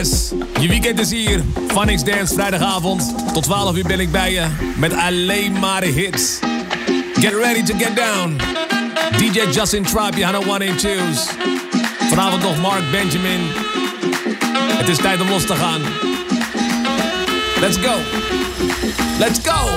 Je weekend is hier. Funix Dance vrijdagavond. Tot 12 uur ben ik bij je. Met alleen maar hits. Get ready to get down. DJ Justin Tribe, One and Twos. Vanavond nog Mark Benjamin. Het is tijd om los te gaan. Let's go. Let's go.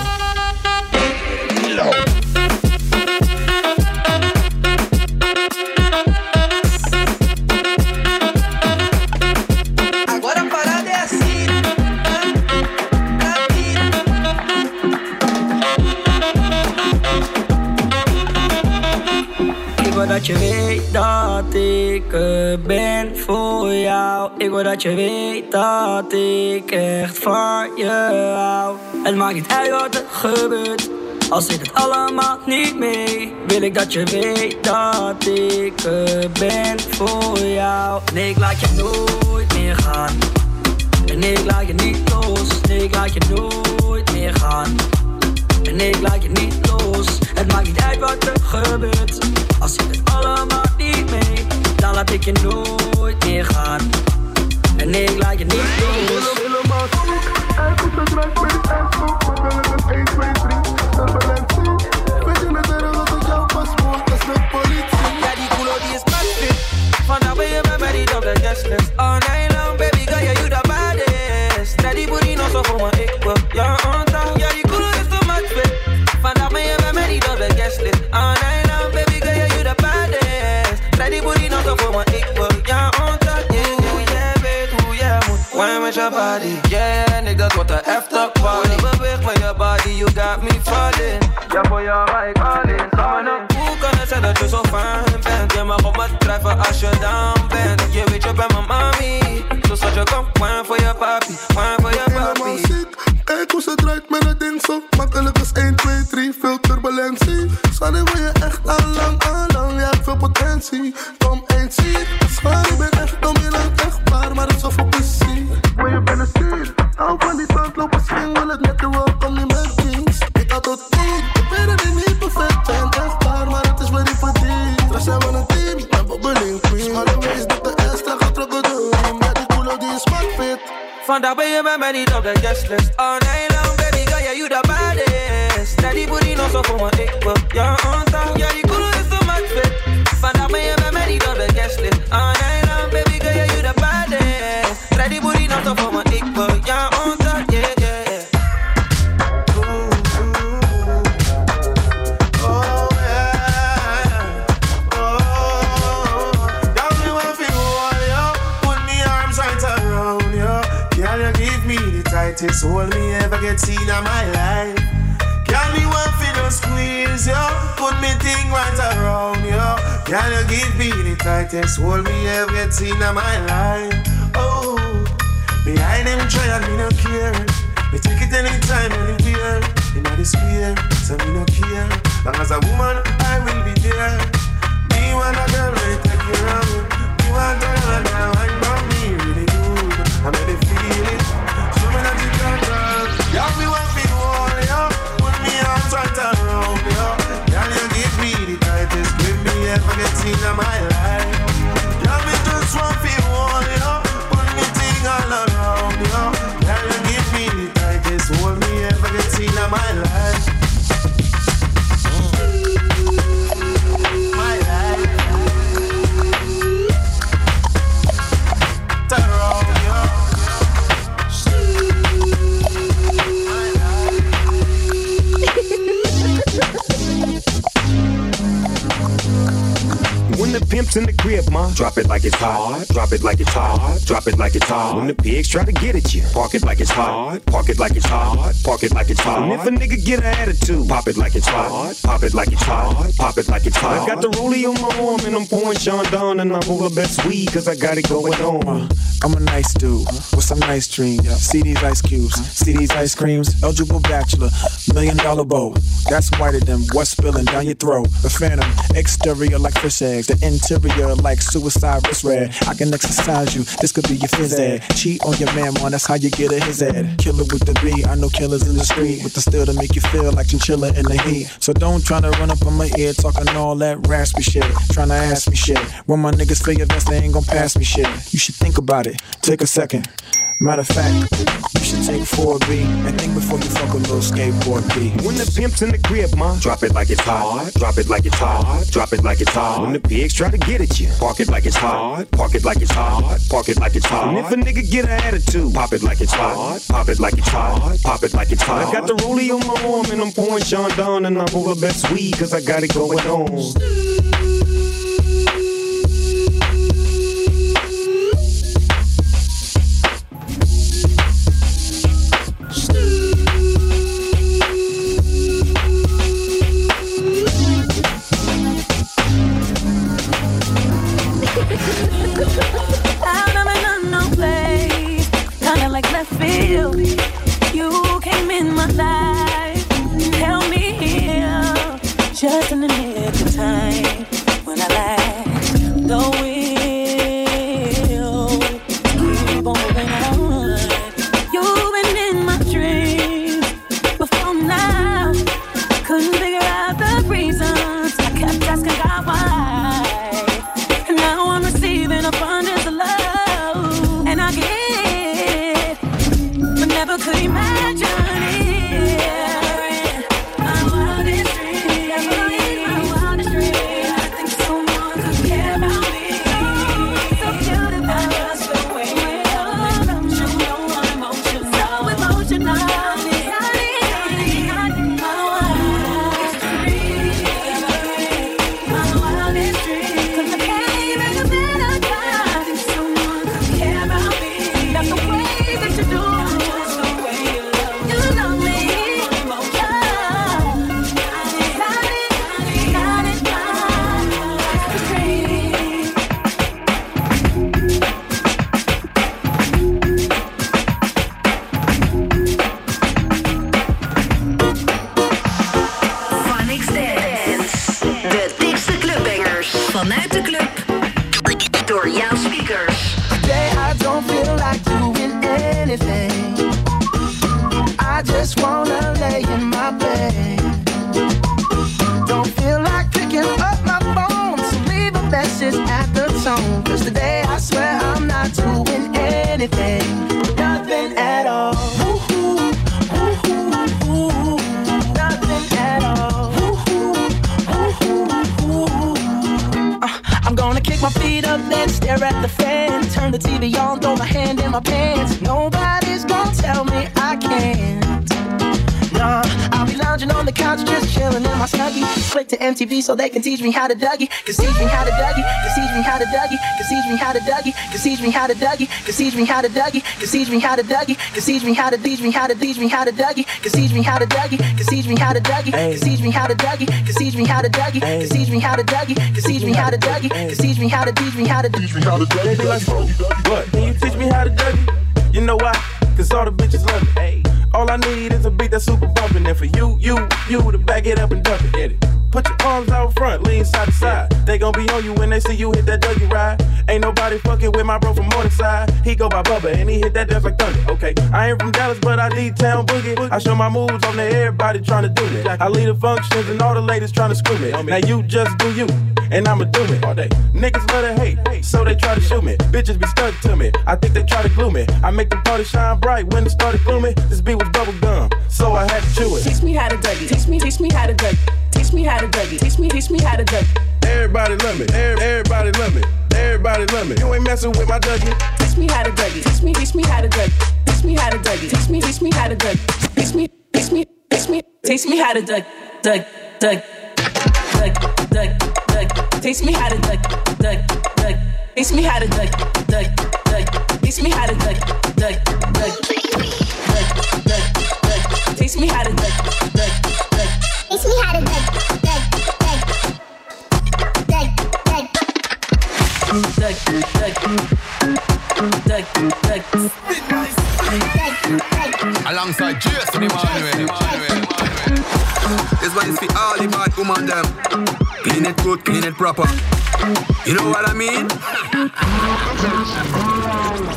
Dat je weet dat ik ben voor jou. Ik wil dat je weet dat ik echt van je hou. Het maakt niet uit wat er gebeurt. Als ik het allemaal niet mee, wil ik dat je weet dat ik ben voor jou. Nee, ik laat je nooit meer gaan. En ik laat je niet los. Nee, ik laat je nooit meer gaan. En ik laat je niet. Het maakt niet uit wat er gebeurt. Als je het allemaal niet mee, dan laat ik je nooit meer gaan. En ik laat je niet los. Helemaal zoek, hij komt het met me en zoek. We willen het 1, 2, 3, turbulentie. Weet je net er dat ik jou pas moet, dat is de politie. Ja, die culo die is massive. Vandaag ben je bij mij op de guestlist. All night long, baby girl, yeah, you the baddest. Steady booty, no so voor me, ik wil jou on top. Ja, die culo is too much fit. Vandaag ben je bij mij niet op de guestlist. All night met je body. Yeah, en ik dat wat de after party. Beweeg met je body, you got me falling. Ja, voor jou ga ik all in. Hoe kan het zijn dat je zo fijn bent? Je mag op me drijven als je down bent. Je weet, je bent mijn mami. Zo zat je kom, wine voor je papi, wine voor je papi. Ik hoe ze draait met het ding zo makkelijk als 1, 2, 3, veel turbulentie. Sorry, wil je echt al lang, al lang, ja, veel potentie. Kom eens hier, sorry, ik ben echt dominant, echt waar, maar het is zoveel plezier. Wil je binnen stil, hou van die tand, lopen swing, wil het net de world, kom niet met dienst. Ik had tot 10. Vandaag ben je bij mij niet op de guestlist. All night long, baby girl, yeah, you the baddest. Steady booty, no so voor me, ik wil jou on top. Ja, die hold me ever get seen in my life. Can me one for no squeeze, yo? Put me thing right around, yo. Can you give me the tightest hold me ever get seen in my life? Oh, behind them try and me no care. Me take it anytime, anywhere. In the square, so me no care. Long as a woman, I will be there. Me want a girl, me take care of in my crib, ma, drop it like it's hot. Drop it like it's hot. Drop it like it's hot. When the pigs try to get at you, park it like it's hot. Park it like it's hot. Park it like it's hot. And if a nigga get an attitude, pop it like it's hot. Pop it like it's hot. Pop it like it's hot. I got the rollie on my arm and I'm pouring Chandon and I'm over best weed cause I got it going on. I'm a nice dude with some nice dreams. See these ice cubes, see these ice creams. Eligible bachelor, million dollar bow. That's whiter than what's spilling down your throat. The phantom, exterior like fish eggs, the interior like suicide wrist red. I can exercise you, this could be your phys ed. Cheat on your man, man, that's how you get a his ed. Killer with the B, I know killers in the street with the steel to make you feel like chinchilla in the heat. So don't try to run up on my ear talking all that raspy shit. Trying to ask me shit. When my niggas feel your vest, they ain't gon' pass me shit. You should think about it. Take a second. Matter of fact, you should take 4B and think before you fuck a little skateboard P. When the pimp's in the crib, ma, drop it like it's hot. Drop it like it's hot. Drop it like it's hot. When the pigs try to get at you, park it like it's hot. Park it like it's hot. Park it like it's hot. And if a nigga get an attitude, pop it like it's hot. Pop it like it's hot. Pop it like it's hot. I got the rollie on my arm and I'm pouring Chandon and I'm over best weed cause I got it going on. So they can teach me how to Dougie. Can teach me how to Dougie. Can teach me how to Dougie. Can teach me how to Dougie. Can teach me how to Dougie. Can teach me how to Dougie. Can teach me how to Dougie. Can teach me how to teach me how to teach me how to Dougie. Can teach me how to Dougie. Can teach me how to Dougie. Can teach me how to Dougie. Can teach me how to Dougie. Can teach me how to Dougie. Can teach me how to Dougie. Can teach me how to teach me how to teach me how to Dougie. What? Can you teach me how to Dougie? You know why? Cause all the bitches love me. All I need is a beat that's super bumpin', and for you, you, you to back it up and dump it. Get it. Put your arms out front, lean side to side. They gon' be on you when they see you hit that Dougie ride. Ain't nobody fucking with my bro from Morningside. He go by Bubba and he hit that dance like thunder. Okay, I ain't from Dallas, but I need town boogie. I show my moves on to everybody trying to do it. I lead the functions and all the ladies trying to screw me. Now you just do you, and I'ma do it all day. Niggas love to hate, so they try to shoot me. Bitches be stuck to me. I think they try to glue me. I make the party shine bright when it started gloomy. This beat was bubble gum, so I had to chew it. Teach me how to Dougie. Teach me, teach me how to Dougie. Teach me how to Dougie. Teach me, teach me how to Dougie. Everybody love me. Everybody love me. Everybody love me. You ain't messing with my Dougie. Teach me how to Dougie. Teach me, teach me how to Dougie. Teach me how to Dougie. Teach me, teach me how to Dougie. Teach me, teach me, teach me, teach me how to Doug, Doug, Doug, Doug, Doug, Doug. Teach me how to Doug, Doug, Doug. Teach me how to Doug, Doug, Doug. Teach me how to Doug, Doug, Doug, Doug, Doug, Doug. Teach me how to Doug, Doug, Doug. Teach me how to Doug. Alongside Jason Emmanuel. This for all the bad woman them. Clean it good, clean it proper. You know what I mean?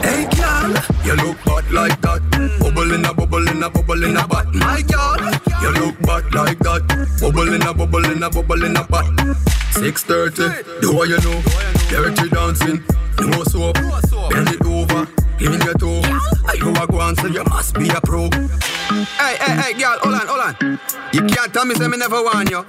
Hey girl, you look bad like that. Bubble in a bubble in a bubble in a butt. My girl, you look bad like that. Bubble in a bubble in a bubble in a butt. 6.30, do what you know. Dirty dancing, no soap. Bend it over, clean your toe. You a go on, so you must be a pro. Hey, hey, hey, girl, hold on, hold on. You can't tell me say me never want you.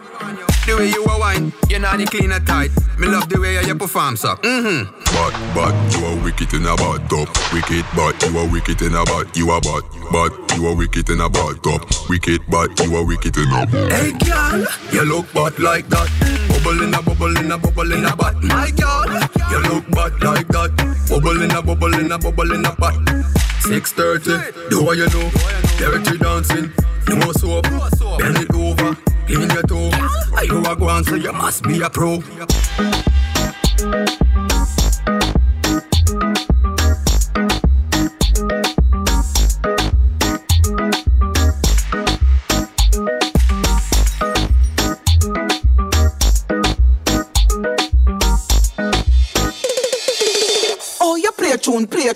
The way you a wine, you know the clean and tight. Me love the way you perform, so. Mm-hmm. But, but, you are wicked in a bad top. Wicked, but you are wicked in a bad. You are bad, but you are wicked in a bad top. Wicked, but you are wicked in a bad. Hey, girl, you look bad like that. Bubble in a bubble in a bubble in a butt. My girl, you look bad like that. Bubble in a bubble in a bubble in a butt. 6.30, do what you know. Dirty dancing, no soap. Bend it over, clean your toe. You a go on, so you must be a pro.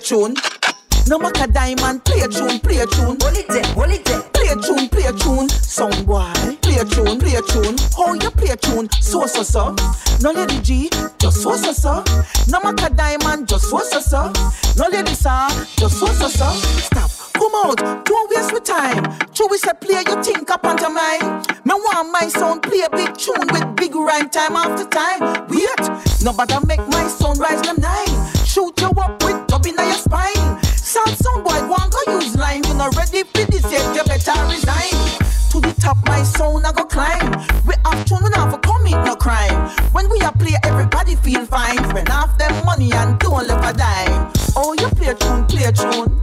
A tune, play a tune. Diamond, play a tune, play a tune. Hold it there, hold it there. Play a tune, play a tune. Song boy, play a tune, play a tune. Oh, you play a tune, so so so. No lady G, just so so so. No matter diamond, just so so so. No lady sir, just so so so. Stop. Come out, don't waste my time. True, we say play your think up onto mine. Me want my sound play a big tune with big rhyme time after time. Wait, nobody make my sound rise them spine. Sound sound boy, one go use line. You not ready for this yet, you better resign. To the top, my soul, I go climb. We have tune, we not for commit no crime. When we are play, everybody feel fine. Spend half them money and don't left a dime. Oh, you play a tune, play a tune.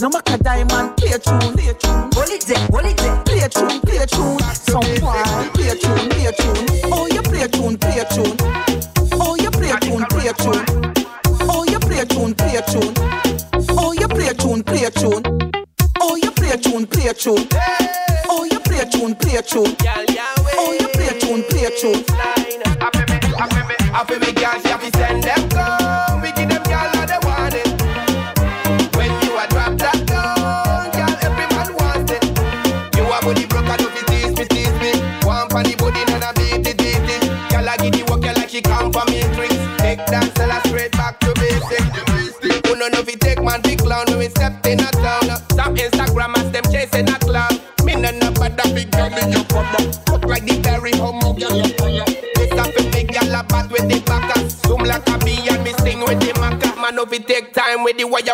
No matter diamond, play a tune, play a tune. Hold it there, hold it there. Play a tune, play a tune. Some boy, play a tune, play a tune. Tune, play a tune. Oh, you play a tune, play a tune. Oh, you play a tune, play a tune.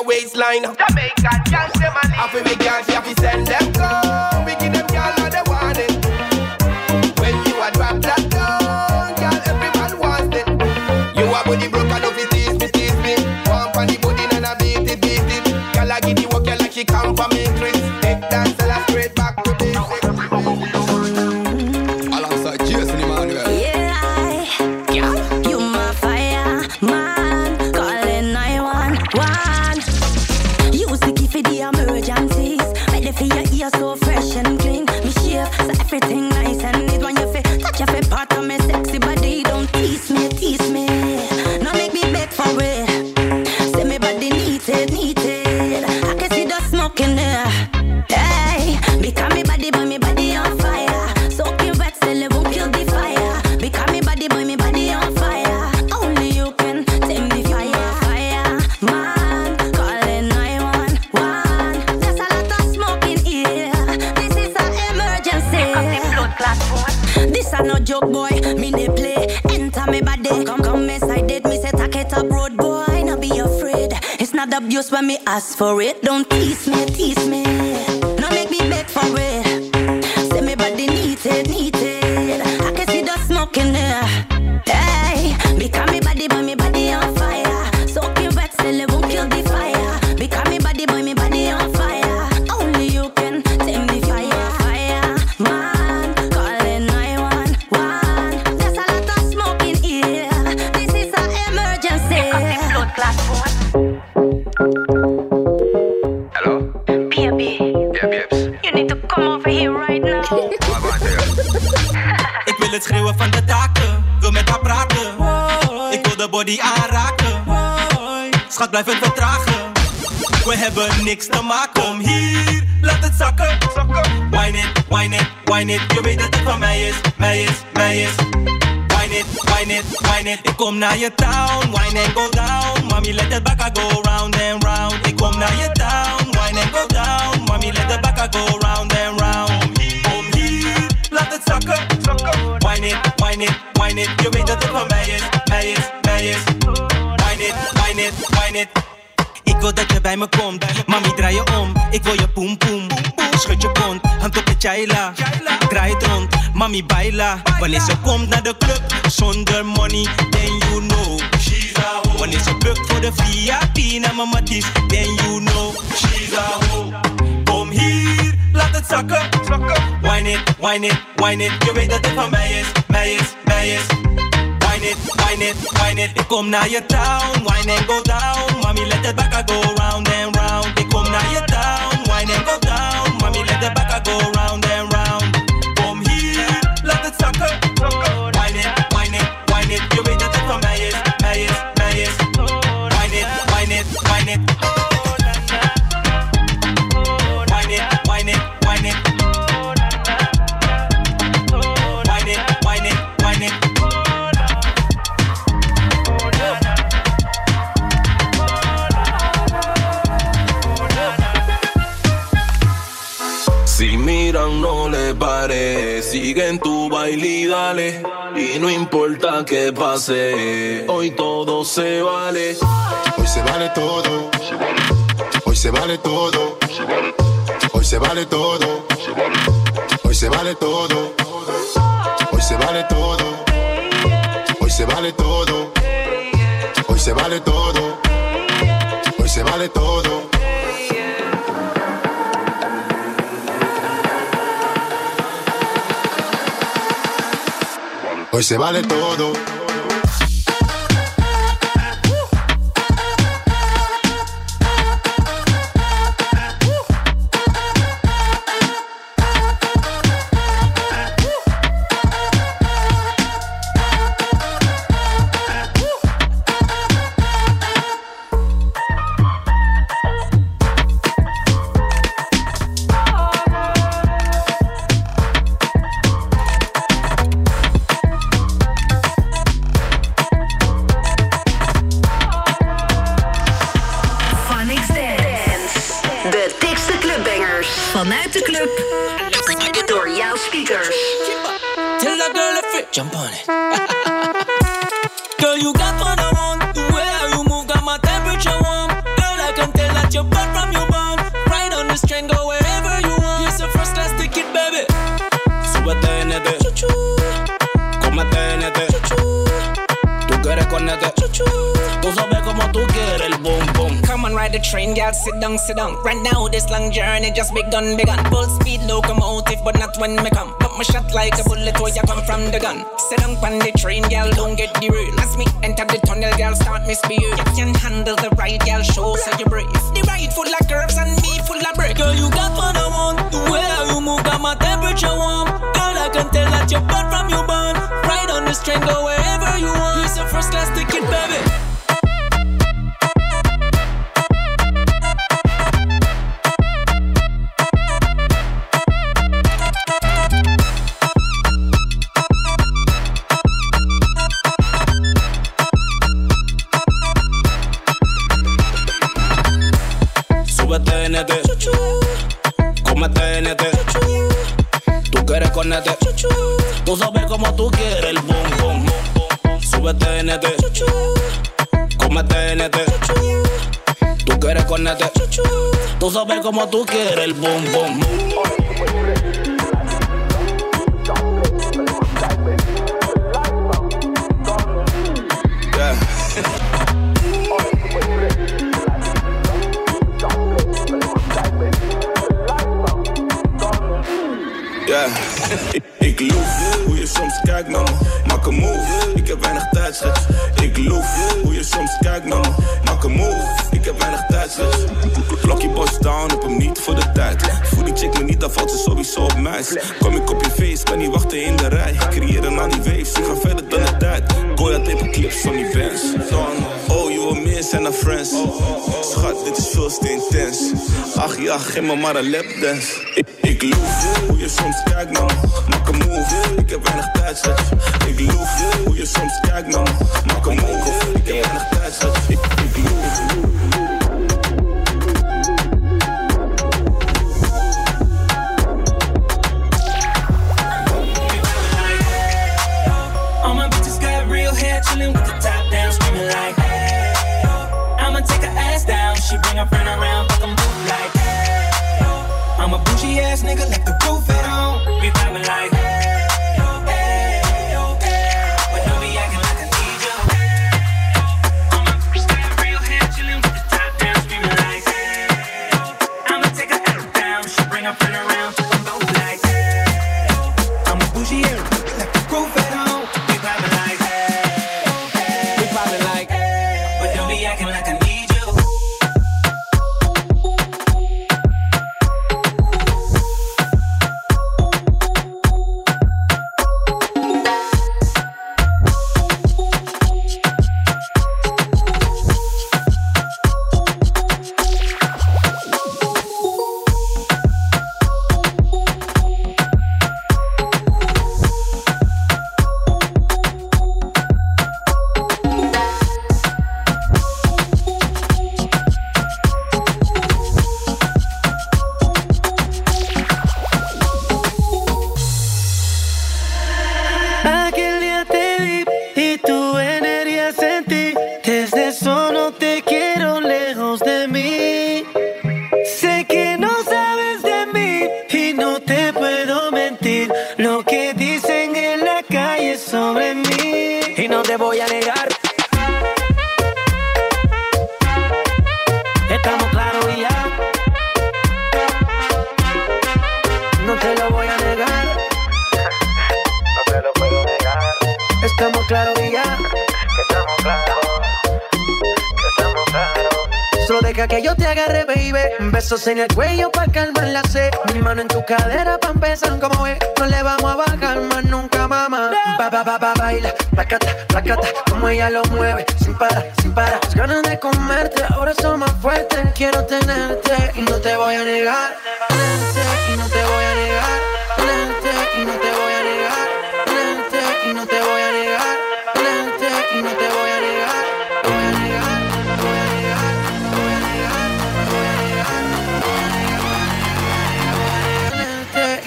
With waistline. No joke, boy. Me they play. Enter me body. Come, come inside it. Me say, take it up, road boy. No be afraid. It's not abuse when me ask for it. Don't tease me, tease me. No make me beg for it. Say me body needed, needed. I can see the smoke in there. Vertragen. We hebben niks te maken. Kom hier, laat het zakken. Wine it, wine it, wine it. Je weet dat het van mij is, mij is, mij is. Wine it, wine it, wine it. Ik kom naar je town, wine and go down. Mommy, let the back go round and round. Ik kom naar je town, wine and go down. Mommy, let the back go round and round. Kom hier, laat het zakken. Wine it, wine it, wine it. Je weet dat het van mij is, mij is, wine it. Ik wil dat je bij me komt, mami draai je om. Ik wil je poem poem, schud je kont, hand op de chaila. Draai het rond, mami baila. Wanneer ze komt naar de club, zonder money, then you know. She's a hoe. Wanneer ze bukt voor de VIP naar mijn matties, then you know. She's a hoe. Kom hier, laat het zakken. Wine it, wine it, wine it. Je weet dat het van mij is, mij is, mij is. It, wine it, wine it. Ik kom naar je town, wine and go down. Mommy, let the back go round and round. Ik kom naar je town, wine and go down. Mommy, let the back go round en tu baile y dale. Y no importa qué pase, hoy todo se vale. Hoy se vale todo. Hoy se vale todo. Hoy se vale todo. Hoy se vale todo. Hoy se vale todo. Hoy se vale todo. Hoy se vale todo. Hoy se vale todo. Hoy se vale todo. On, the train, girl. Sit down, sit down. Right now, this long journey just begun, begun. Full speed locomotive, but not when me come. Put my shot like a bullet where you come from the gun. Sit down on the train, girl. Don't get the. As me enter the tunnel, girl, start misbehave. You can handle the ride, girl. Show so you brave. The ride full of curves and me full of break. Girl, you got what I want. The way you move got my temperature warm. Girl, I can tell that you're bad from your bond. Ride on this train, go wherever you want. You're a first class ticket, baby. Tú sabes cómo tú quieres el bom bom. Súbete NT. Cómete NT. Tú quieres conete. Tú sabes cómo tú quieres el bom bom. Kom ik op je feest, kan niet wachten in de rij. Ik creëer een al die waves, ik ga verder dan de tijd. Gooi dat tape clips van die fans Oh, you were meer zijn dan friends. Schat, dit is veel te intens. Ach ja, geef me maar een lapdance. Ik, ik loof hoe je soms kijkt man. Maak een move, ik heb weinig tijd. Ik loof hoe je soms kijkt man. Maak een move, ik heb weinig tijd. ass nigga like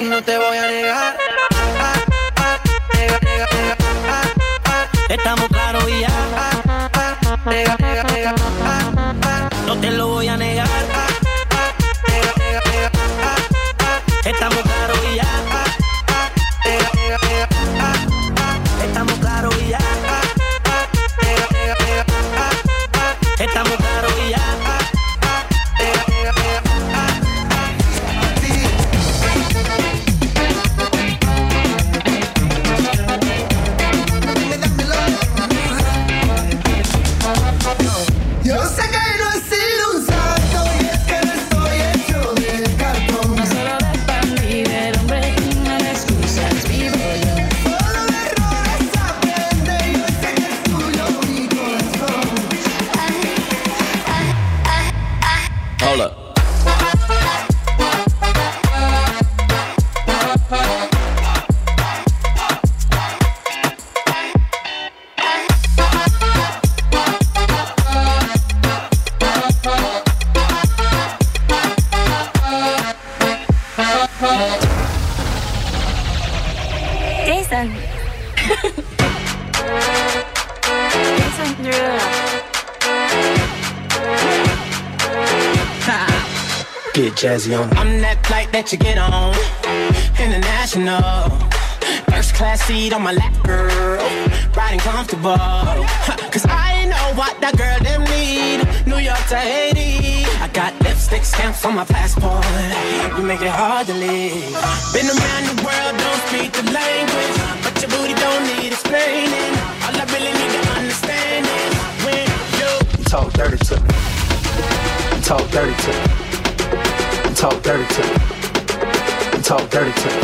no te voy a negar. Estamos claros y ya. No te lo voy a negar. Estamos claros y ya. I'm that flight that you get on, international. First class seat on my lap, girl. Riding comfortable. Cause I know what that girl them need. New York to Haiti. I got lipstick stamps on my passport. You make it hard to leave. Been around the world, don't speak the language. But your booty don't need explaining. All I really need to understand is when you talk dirty to me. You talk dirty to me Talk dirty to me. Talk dirty to me.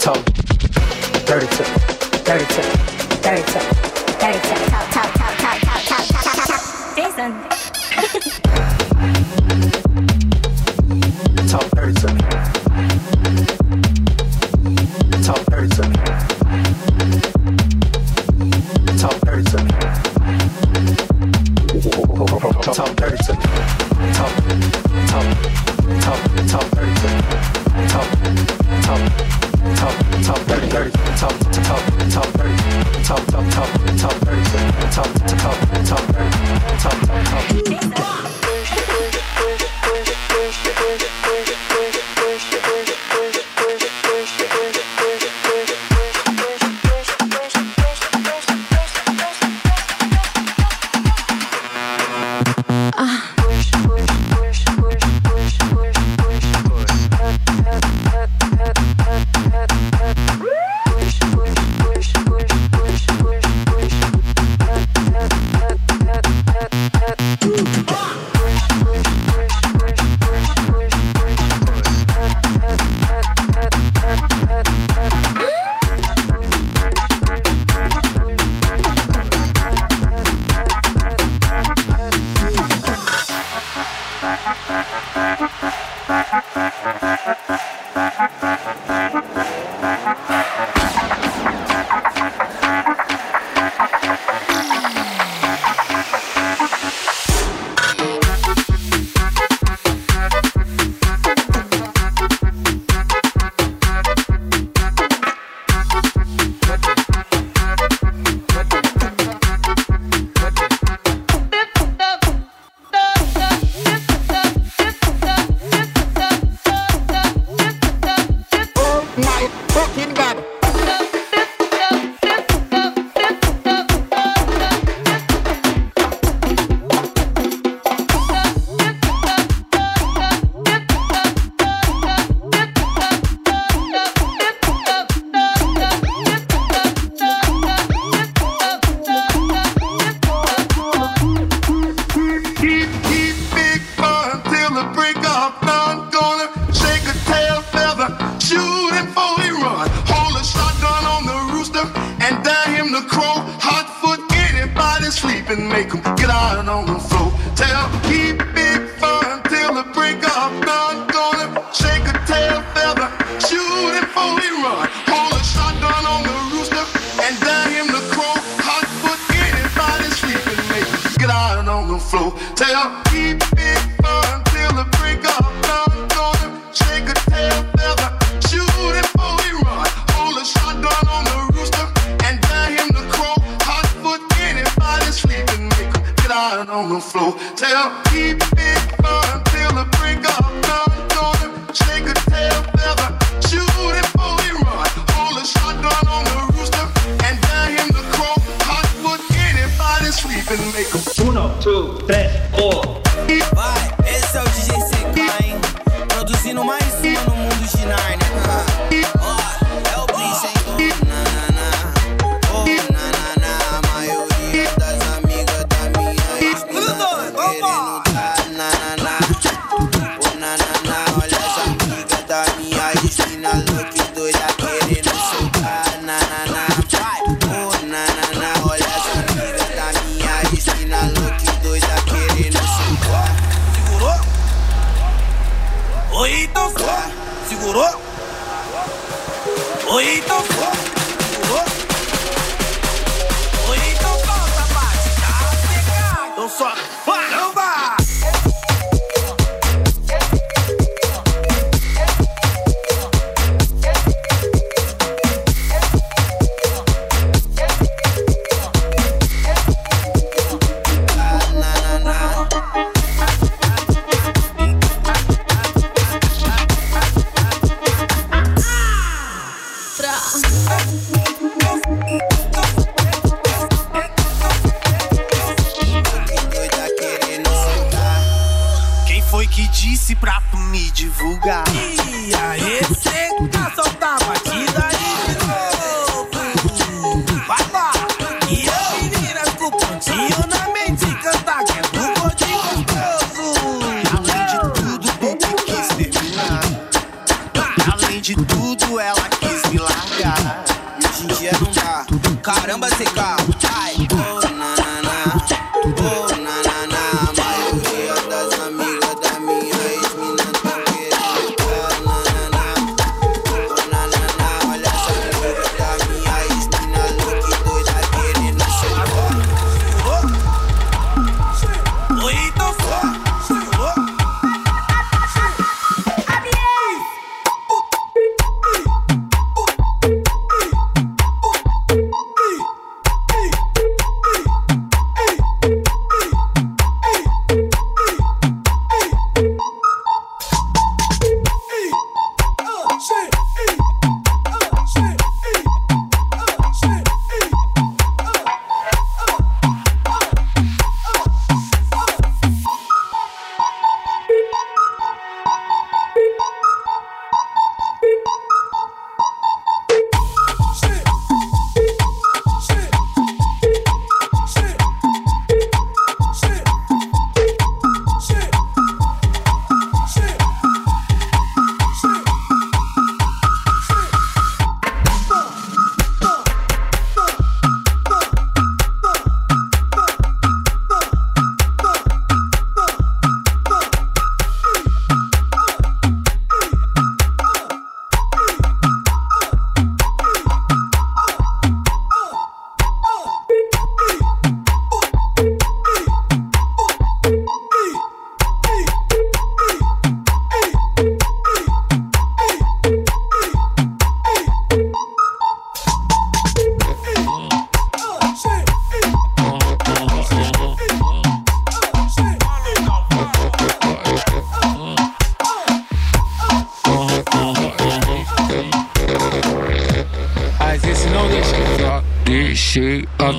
Talk dirty to me. Dirty to me. Dirty to me. Dirty to me. Talk, talk, talk, talk, talk, talk, talk, talk, talk. Talk dirty to me. Talk dirty to me. Talk dirty to me. Talk dirty to me. Talk, talk top, top 30, top, top, top, top 30, 30, top, top, top 30, top, top, top, top 30, top, top, top 30, top, top, top. Música number six, uh, girl. Aye.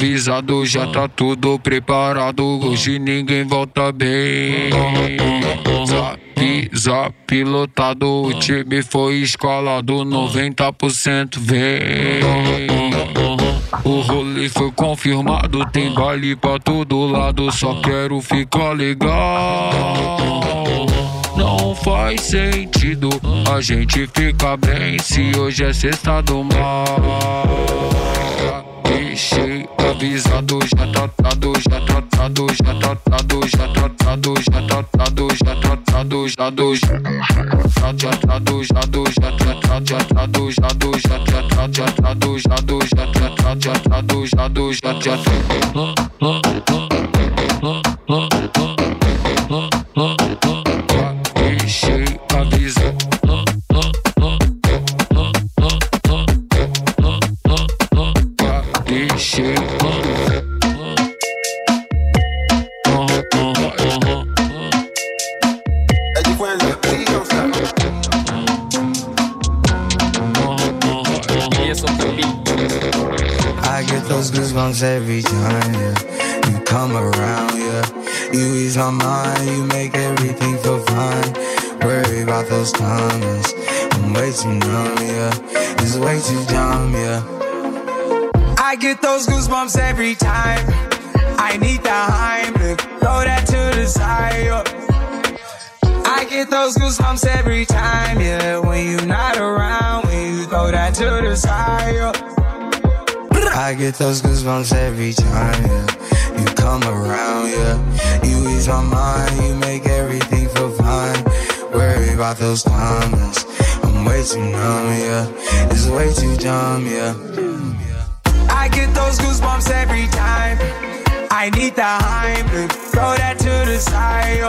Avisado, já tá tudo preparado. Hoje ninguém volta bem. Zap, zap lotado, o time foi escalado, 90% vem. O rolê foi confirmado, tem baile pra todo lado, só quero ficar legal. Não faz sentido a gente ficar bem se hoje é sexta do mal. Deixei avisado, já tratado, já tratado, já tratado, já tratado, já tratado, já tratado, já do já tratado, já do já tratado, já tratado, já do já tratado, já tratado, já do já tratado, já tratado, já do já já Deixei those goosebumps every time, yeah. You come around, yeah. You ease my mind, you make everything feel fine. Worry about those comments. I'm way too numb, yeah. It's way too dumb, yeah. I get those goosebumps every time. I need the Heimlich, throw that to the side. I get those goosebumps every time, yeah. When you're not around, when you throw that to the side. I get those goosebumps every time, yeah. You come around, yeah. You ease my mind, you make everything feel fine. Worry about those comments. I'm way too numb, yeah. It's way too dumb, yeah. I get those goosebumps every time. I need the Heimlich, throw that to the side.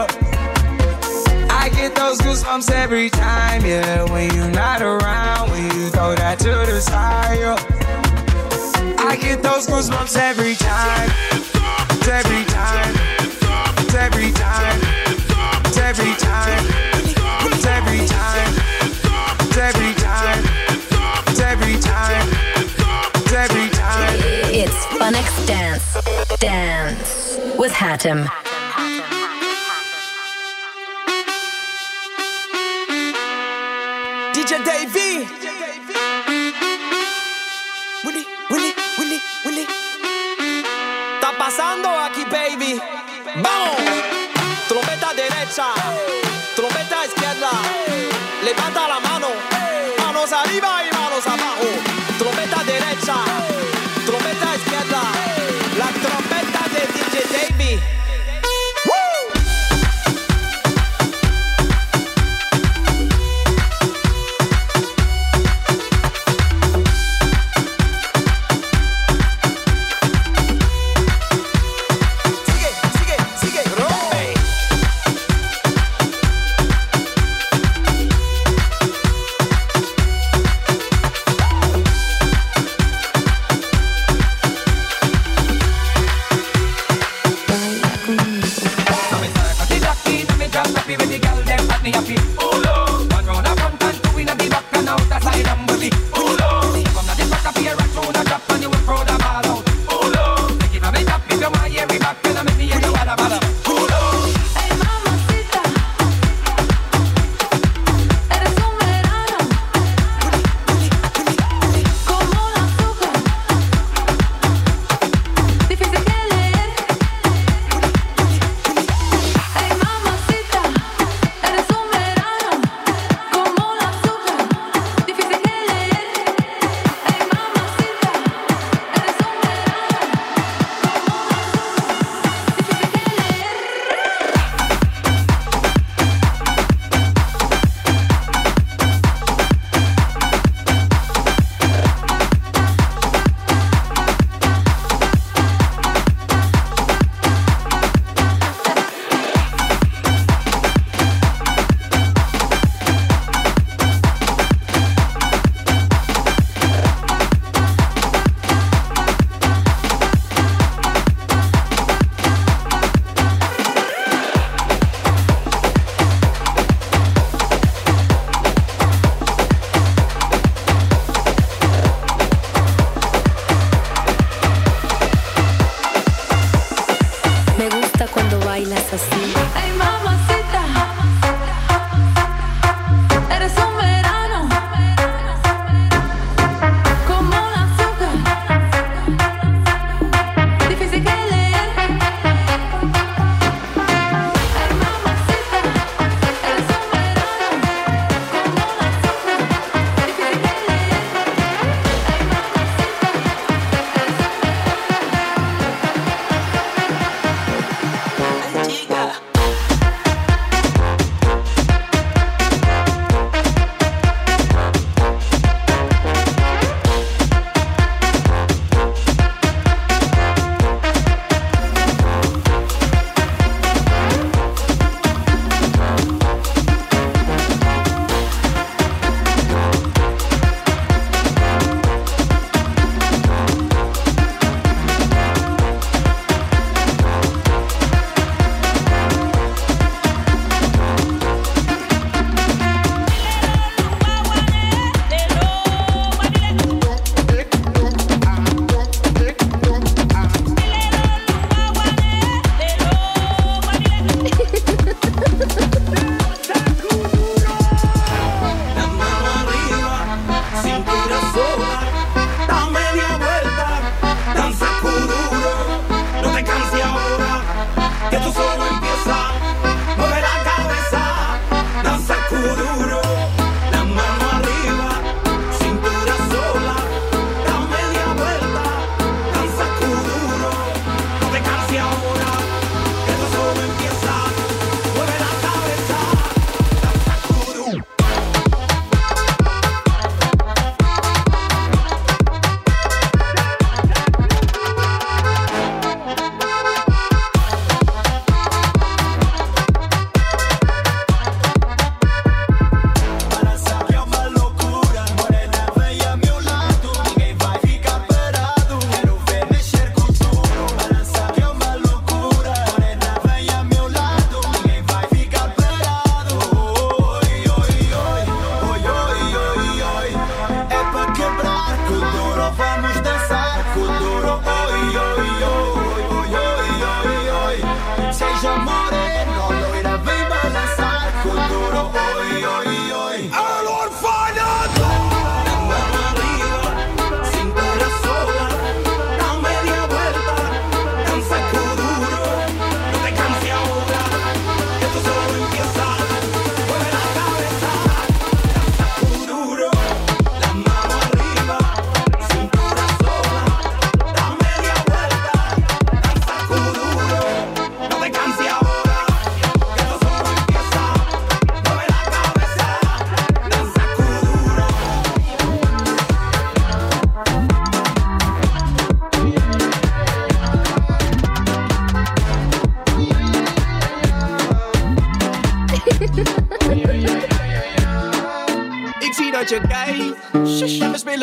I get those goosebumps every time, yeah. When you're not around, when you throw that to the side. I get those goosebumps every time. It's every time. It's every time. It's every time. It's every time. It's every time. It's every time. It's every time. It's Dance. Dance with Hatem. DJ Davey. Vai, vai!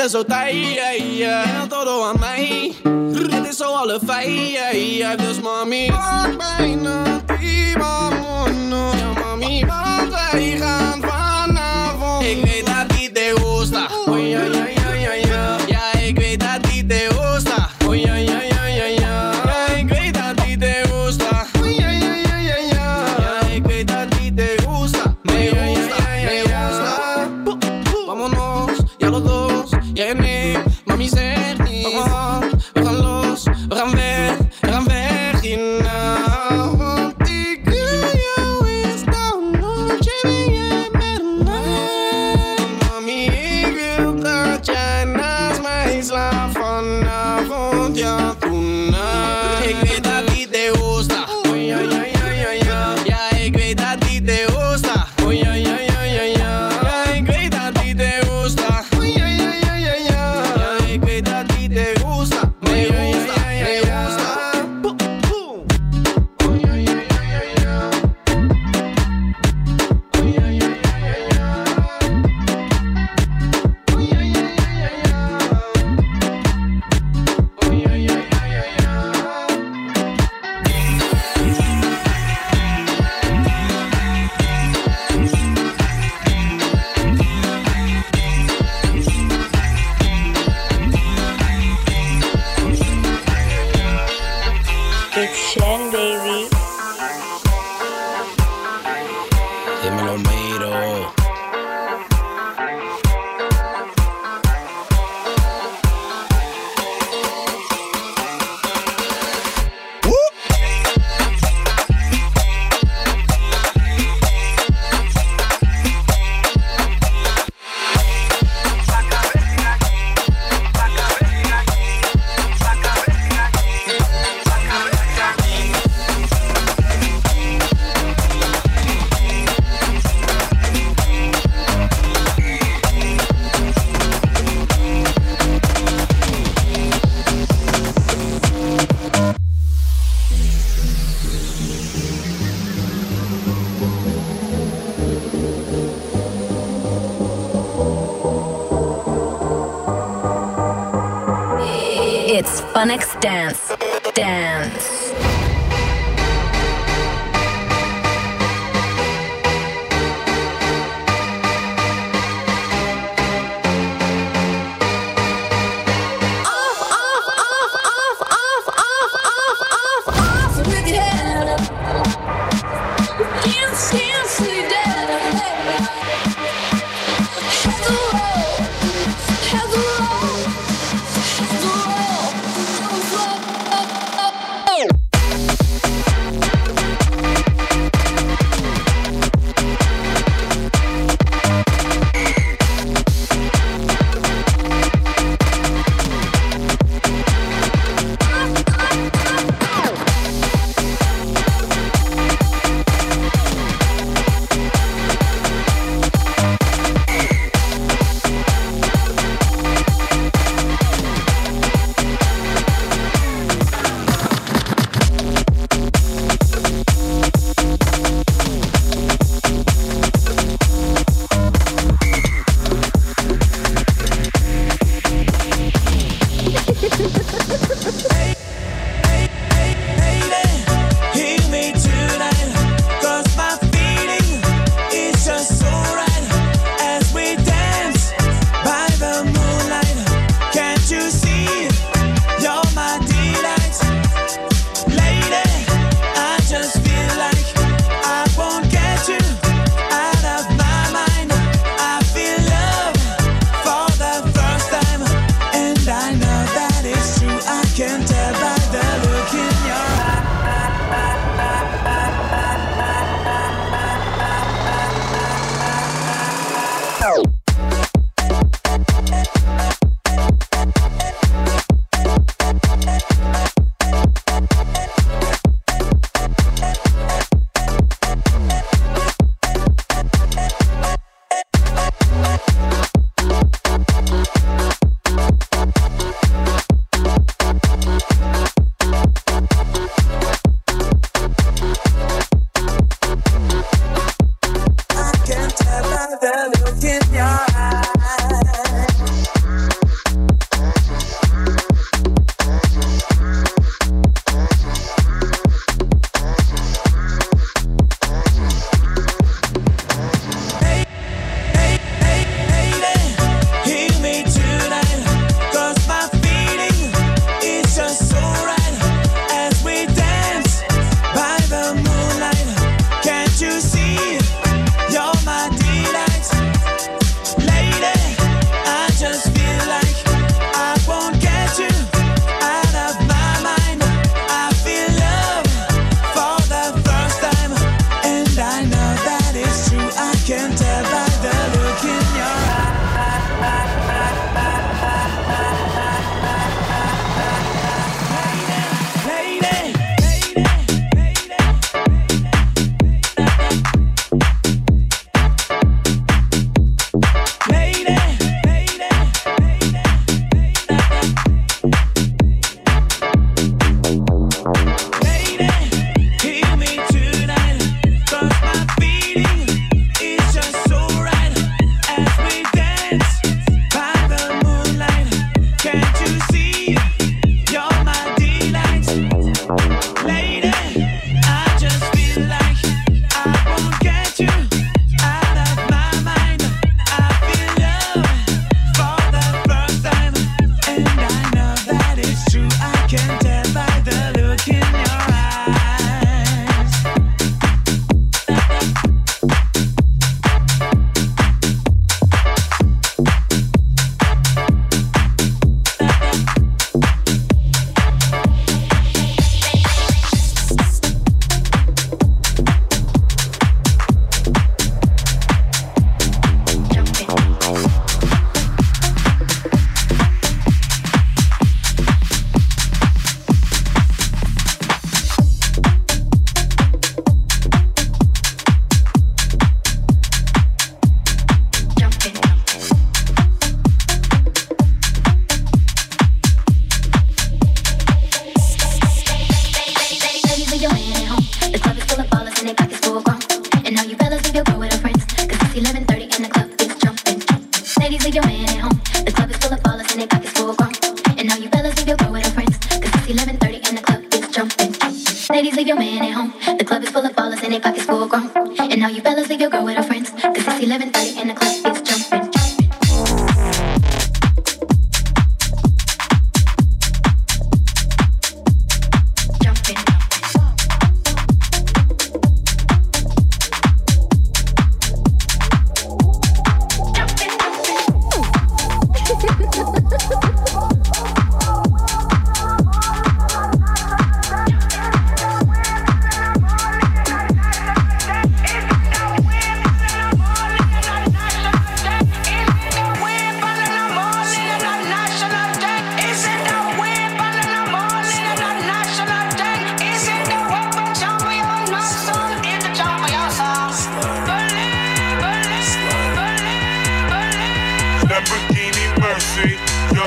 er zo taai, yeah, yeah. En dat aan mij. Dit is zo alle fijn, yeah, yeah. Dus mami, maak mij een team, It's Shen, baby.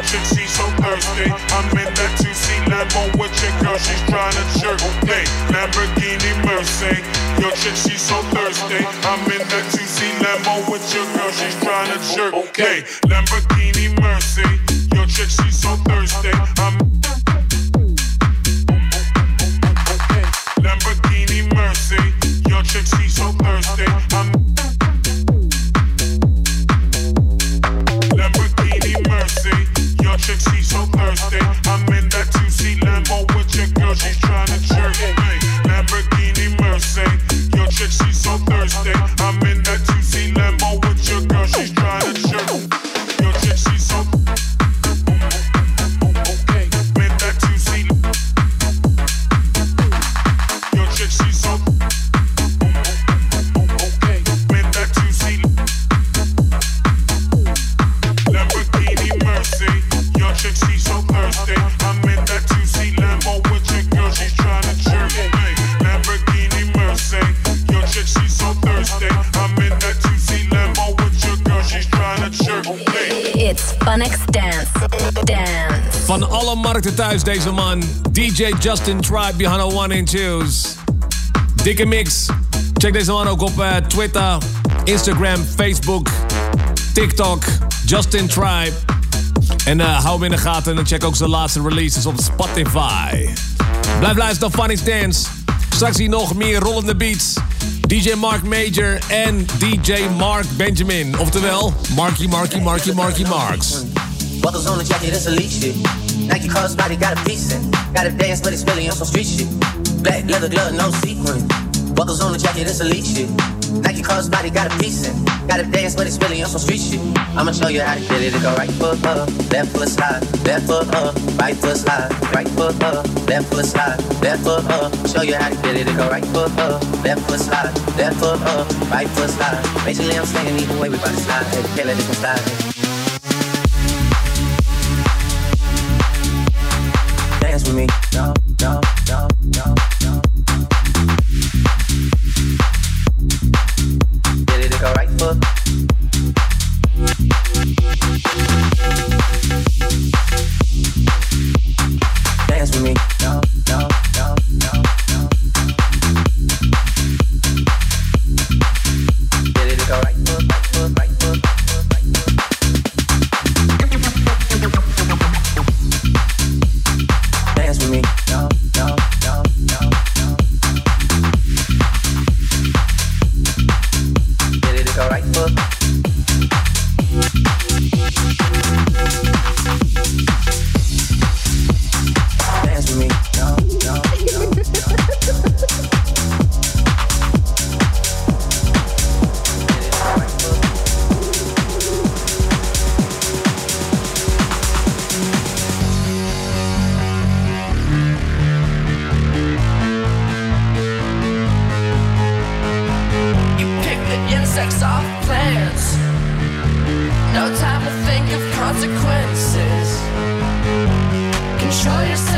chick, she's so thirsty. I'm in that two-seat limo with your girl, she's trying to jerk me. Lamborghini Mercy. Your chick, she's so thirsty. I'm in that two-seat limo with your girl, she's trying to jerk me. Lamborghini deze man. DJ Justin Tribe, Johanna One and Two's Dikke mix. Check deze man ook op eh, Twitter, Instagram, Facebook, TikTok. Justin Tribe. En eh, hou hem in de gaten en check ook zijn laatste releases op Spotify. Blijf luisteren naar Funny Dance. Straks hier nog meer rollende beats. DJ Mark Major en DJ Mark Benjamin. Oftewel, Marky Marky Marky Marky Marks. Wat is on the jacket, that's leech, shit. Nike crossbody got a piece in. Got a dance, but it's really on some street shit. Black leather glove, no sequin. Buckles on the jacket, it's elite shit. Nike crossbody got a piece in. Got a dance, but it's really on some street shit. I'ma show you how to get it. It go right foot up, left foot slide, left foot up, right foot slide, right foot up, left foot slide, left foot up. Show you how to get it. It go right foot up, left foot slide, left foot up, right foot slide. Basically, I'm saying either way, we bout to slide. Hey, can't let slide. Me, no, no, no, no, consequences. Control yourself.